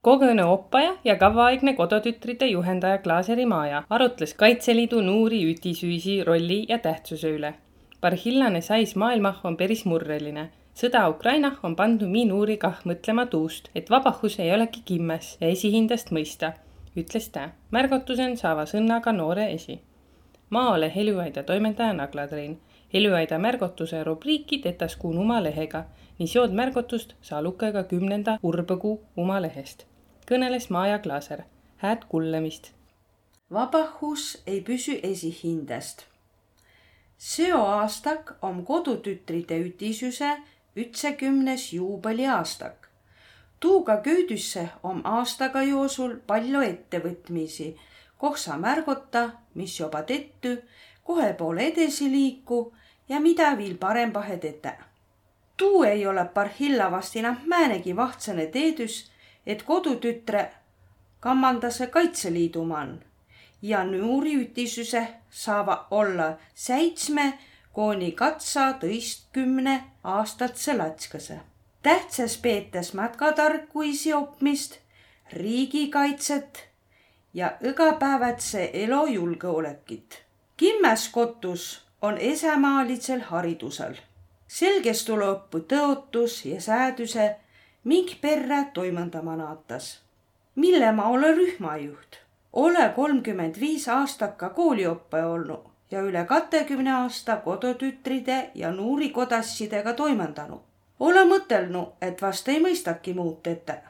Kogõnõ oppaja ja kavvaaegne kodutütride juhendaja Klaaseri Maaja arutles Kaitseliidu nuuri ütisüüsi rolli ja tähtsuse üle. Parhillane sais maailmah on peris murreline. sõda Ukrainah on pandu mi nuuri kah mõtlema tuust, et vabahus ei olegi kimmes ja esihindest mõista, ütles ta. märgotusen saava sõnnaga noore esi. ma ole Heljuaida toimetaja Naglatriin. Heljuaida märgotuse rubriiki tetas kuun uma lehega, nii seod märgotust saa lugeda kümnenda urbõgu uma lehest kõneles Maja Klaaser. hääd kuulamist. vabahus ei püsü esihindest. seo aastak om kodutütride ütisüse ütsekümnes juubeliaastak. tuuga köüdüsse om aastaga joosul palju ettevõtmisi, koh sa märgota, mis juba tettu, kohe poole edasi liiku ja mida viil parembahe tete. tuu ei ole parhilla vast enam määnegi vahtsõne teedüs et kodutütre kammandase Kaitseliidu man ja nuuriütisüse saava olla seitsme kooni katsa tõistkümne aastatse latskase. tähtsas peetes matkatarkuisi opmist, riigikaitset ja igapäevatse elo julgeolekit. kimmes kotus on esemaalitsel haridusel. selgest tuleb õppu tõotus ja sääduse mink perre toimendama naatas. mille ma ole rühmajuht, ole kolmkümmend viis aastat ka kooliõppe olnud ja üle kahekümne aasta kodutütride ja nuurikodassidega toimendanud. ole mõtelnud, et vast ei mõistaki muud ette.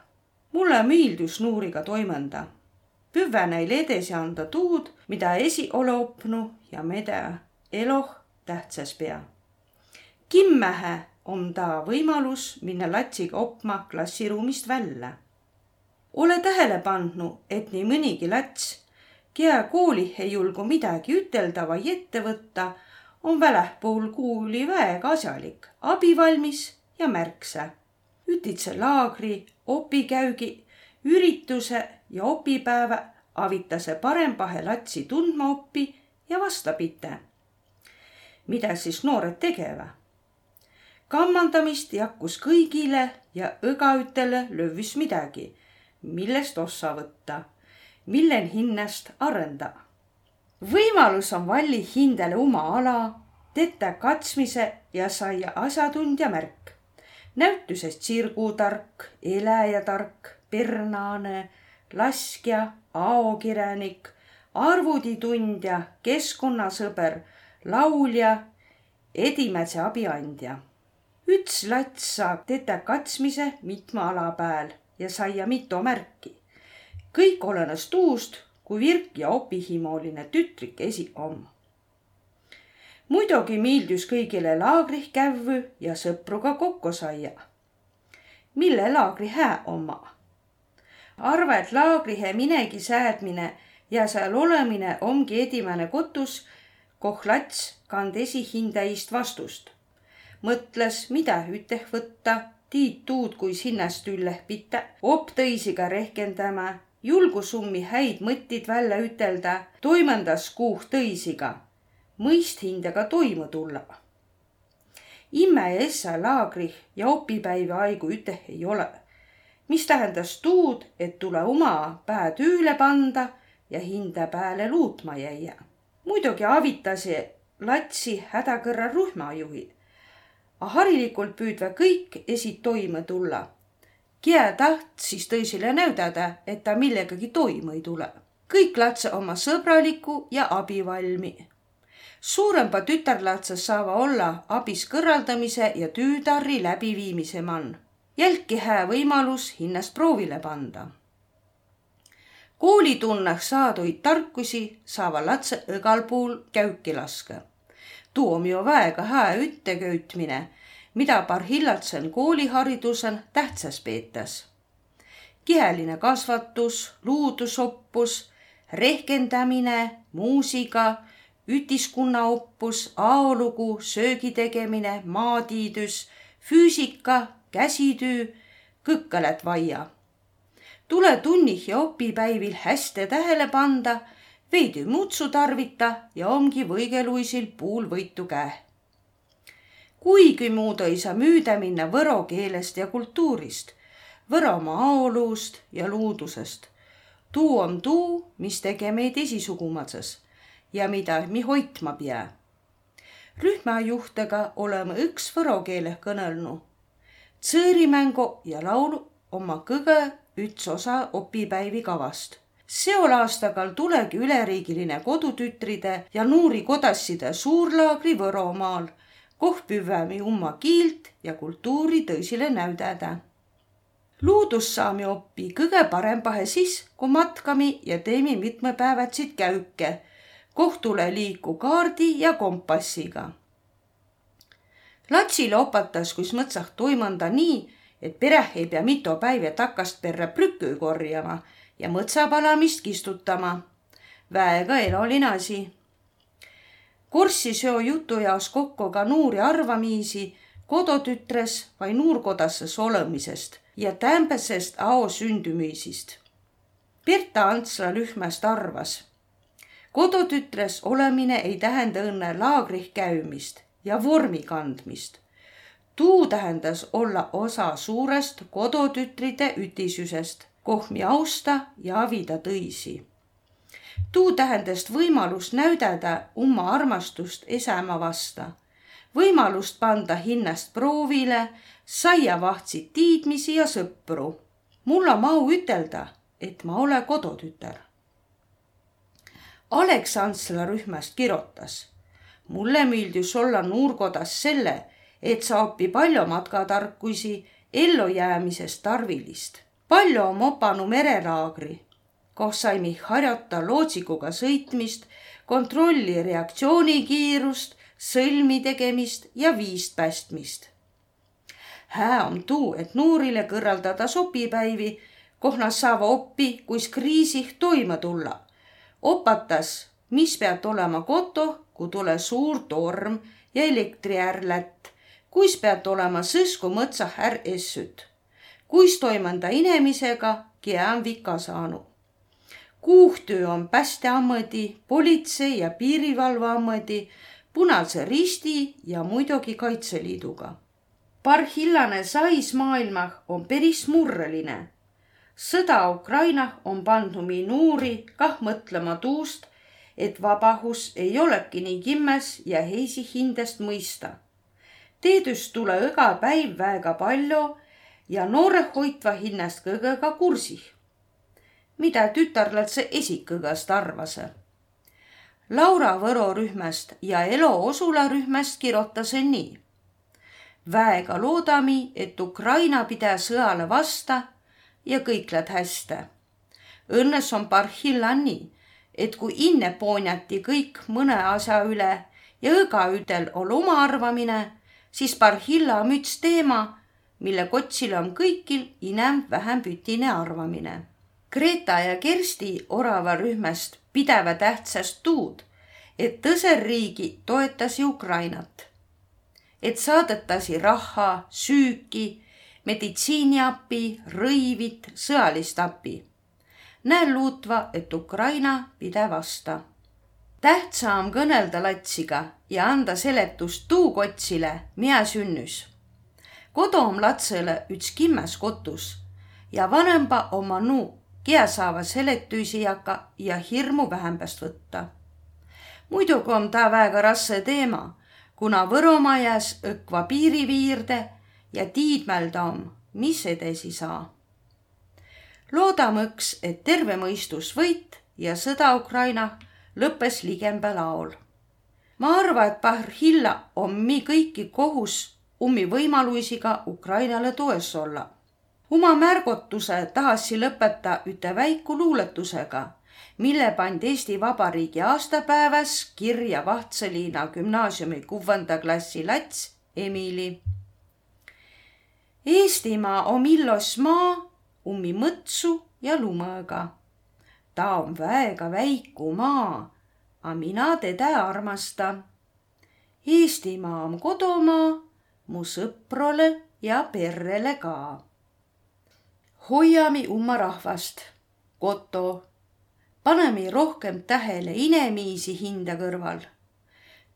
mulle meeldis nuuriga toimenda. püve neile edasi anda tuud, mida esi ole opnu ja mida eloh tähtsas pea. kimmehe on ta võimalus minna latsiga opma klassiruumist välja. ole tähele pandnud, et nii mõnigi lats, kea kooli ei julgu midagi ütelda või ette võtta, on väljaspool kooli väga asjalik, abivalmis ja märksa. ütitse laagri, opikäügi, ürituse ja opipäeva avitase parempahe latsi tundma oppi ja vastapite. mida siis noored tegevad? Kammandamist jakkus kõigile ja õgaütele löövis midagi, millest ossa võtta, millen hinnast arenda. võimalus on valli hindele oma ala, tete katsmise ja saia asjatundja märk. näituses tsirgutark, eläjatark, pernaane, laskja, aokirjanik, arvutitundja, keskkonnasõber, laulja, Edimäe abiandja üts lats saab tetä katsmise mitme ala pääl ja saia mitu märki. kõik olenes tuust, kui virk ja opihimoline tütrik esi om. muidugi meeldis kõigile laagrih kävvü ja sõpruga kokku saia. mille laagri hää oma? arva, et laagrihe minegi säädmine ja seal olemine ongi edimene kotus, koh lats kand esihindaist vastust mõtles, mida üteh võtta, tiid tuud, kui sinnast ülleh pita, op tõisiga rehkendama, julgusummi häid mõtteid välja ütelda, toimendas kuuh tõisiga, mõist hindega toime tulla. imme ja essa laagrih ja opipäivi aigu üteh ei ole, mis tähendas tuud, et tule oma pää tüüle panda ja hinda pääle luutma jäia. muidugi avitasi latsi hädakõrra rühmajuhid a harilikult püüdva kõik esid toime tulla. Kie taht siis tõisile näüdada, et ta millegagi toime ei tule. kõik latse oma sõbraliku ja abivalmi. suuremad tütarlatsed saava olla abis kõrvaldamise ja tüütarri läbiviimise man. jälki hää võimalus hinnast proovile panda koolitunnah saaduid tarkusi saava latse igal pool käuki laske tuu om ju väega hää ütteköütmine, mida parhillatsen kooliharidusel tähtsas peetas. kiheline kasvatus, luudusoppus, rehkendamine, muusika, ütiskonnaoppus, aolugu, söögi tegemine, maatiidus, füüsika, käsitöö, kõkkalet vaia. tule tunnih ja opipäivil hästi tähele panda veidi mutsu tarvita ja ongi võigeluisil puul võitu käe. kuigi muud ei saa müüda minna võro keelest ja kultuurist, Võromaa aoluust ja luudusest. tuu on tuu, mis tege meid esisugumases ja mida mi hoitma pea. rühmajuhtega oleme üks võro keeleh kõnelnu. tsõõrimängu ja laulu oma kõige üks osa opipäivi kavast seol aastagal tulegi üleriigiline kodutütride ja nuuri kodasside suurlaagri Võromaal, koh püvvämi umma kiilt ja kultuuri tõsile näüdädä. luudus saami oppi kõige parempahe siis, kui matkami ja teemi mitmepäevatsid käüke, koh tule liiku kaardi ja kompassiga. latsile opatas, kus mõtsah toimanda nii, et pereh ei pea mitu päiva takast perre prükü korjama ja mõtsapalamist kistutama. väega eloline asi. kurssi seo jutu jaos kokku ka nuuri arvamiisi kodutütres vai nuurkodasses olemisest ja tämbesest ao sündümüisist. Pirta Antsla Lühmäst arvas. kodutütres olemine ei tähenda õnne laagrih käimist ja vormi kandmist tuu tähendas olla osa suurest kodutütride ütisüsest kohmi austa ja avida tõisi. tuu tähendas võimalust näüdada oma armastust esäma vasta, võimalust panda hinnast proovile, saia vahtsid tiidmisi ja sõpru. mul on mau ütelda, et ma ole kodutütar. Alex Antsla rühmast kirjutas. mulle meeldis olla Nuurkodas selle, et sa õpi palju matkatarkusi ellujäämisest tarvilist palju on mopanud merelaagri, kus saime harjuta lootsikuga sõitmist, kontrolli reaktsioonikiirust, sõlmi tegemist ja viist päästmist. hää on tuu, et nuurile kõrvaldada sopipäivi, koh nad saavad oppi, kuis kriisih toime tulla. opatas, mis peab olema koto, kui tule suur torm ja elektriärlätt, kuis peab olema sõsku mõtsah är essüt kuis toimanda inemisega, kia on vika saanud. kuuhtöö on päästeameti, politsei ja piirivalveameti, Punase Risti ja muidugi Kaitseliiduga. parhillane sais maailmah on päris murreline. sõda Ukrainah on pannud mi nuuri kah mõtlema tuust, et vabahus ei olegi nii kimmes ja heisi hindest mõista. teedust tule iga päiv väga palju ja noore hoitva hinnast kõigega kursi. mida tütarlatse esikõgast arvas? Laura Võro rühmast ja Elo Osula rühmast kirjutas nii. väega loodami, et Ukraina pide sõjale vasta ja kõik läheb hästi. Õnnes on parhilla nii, et kui inne poonjati kõik mõne asja üle ja õgaütel on oma arvamine, siis parhilla müts teema mille kotsil on kõikil inem-vähem pütine arvamine. Greta ja Kersti orava rühmast pideva tähtsast tuud, et tõserriigi toetasi Ukrainat. et saadetasi raha, süüki, meditsiiniabi, rõivit, sõjalist abi. näen luutva, et Ukraina pide vasta. tähtsa on kõnelda latsiga ja anda seletust tuukotsile, mida sünnüs kodu om latsõle üts kimmäs kotus ja vanemba oma nuu, kiä saava seletuisi jaka ja hirmu vähämbäst võtta. muidugi on ta väega rasse teema, kuna Võromaa jääs õkva piiri viirde ja tiidmälda om, mis edasi saa. loodame õks, et terve mõistus võit ja sõda Ukraina lõppes ligembe laol. ma arva, et Bahhilla on mi kõiki kohus ummi võimaluisiga Ukrainale toes olla. oma märgotuse tahasi lõpeta üte väiku luuletusega, mille pandi Eesti Vabariigi aastapäevas kirja Vahtsaliina gümnaasiumi kuvanda klassi lats Emili. Eestimaa on illos maa, ummi mõtsu ja lumõga. ta on väega väiku maa, a mina teda armasta. Eestimaa on kodumaa mu sõprole ja perrele ka. hoiame oma rahvast, koto, paneme rohkem tähele inemiisi hinda kõrval.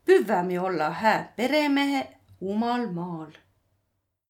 püvvämi olla hää peremehe omal maal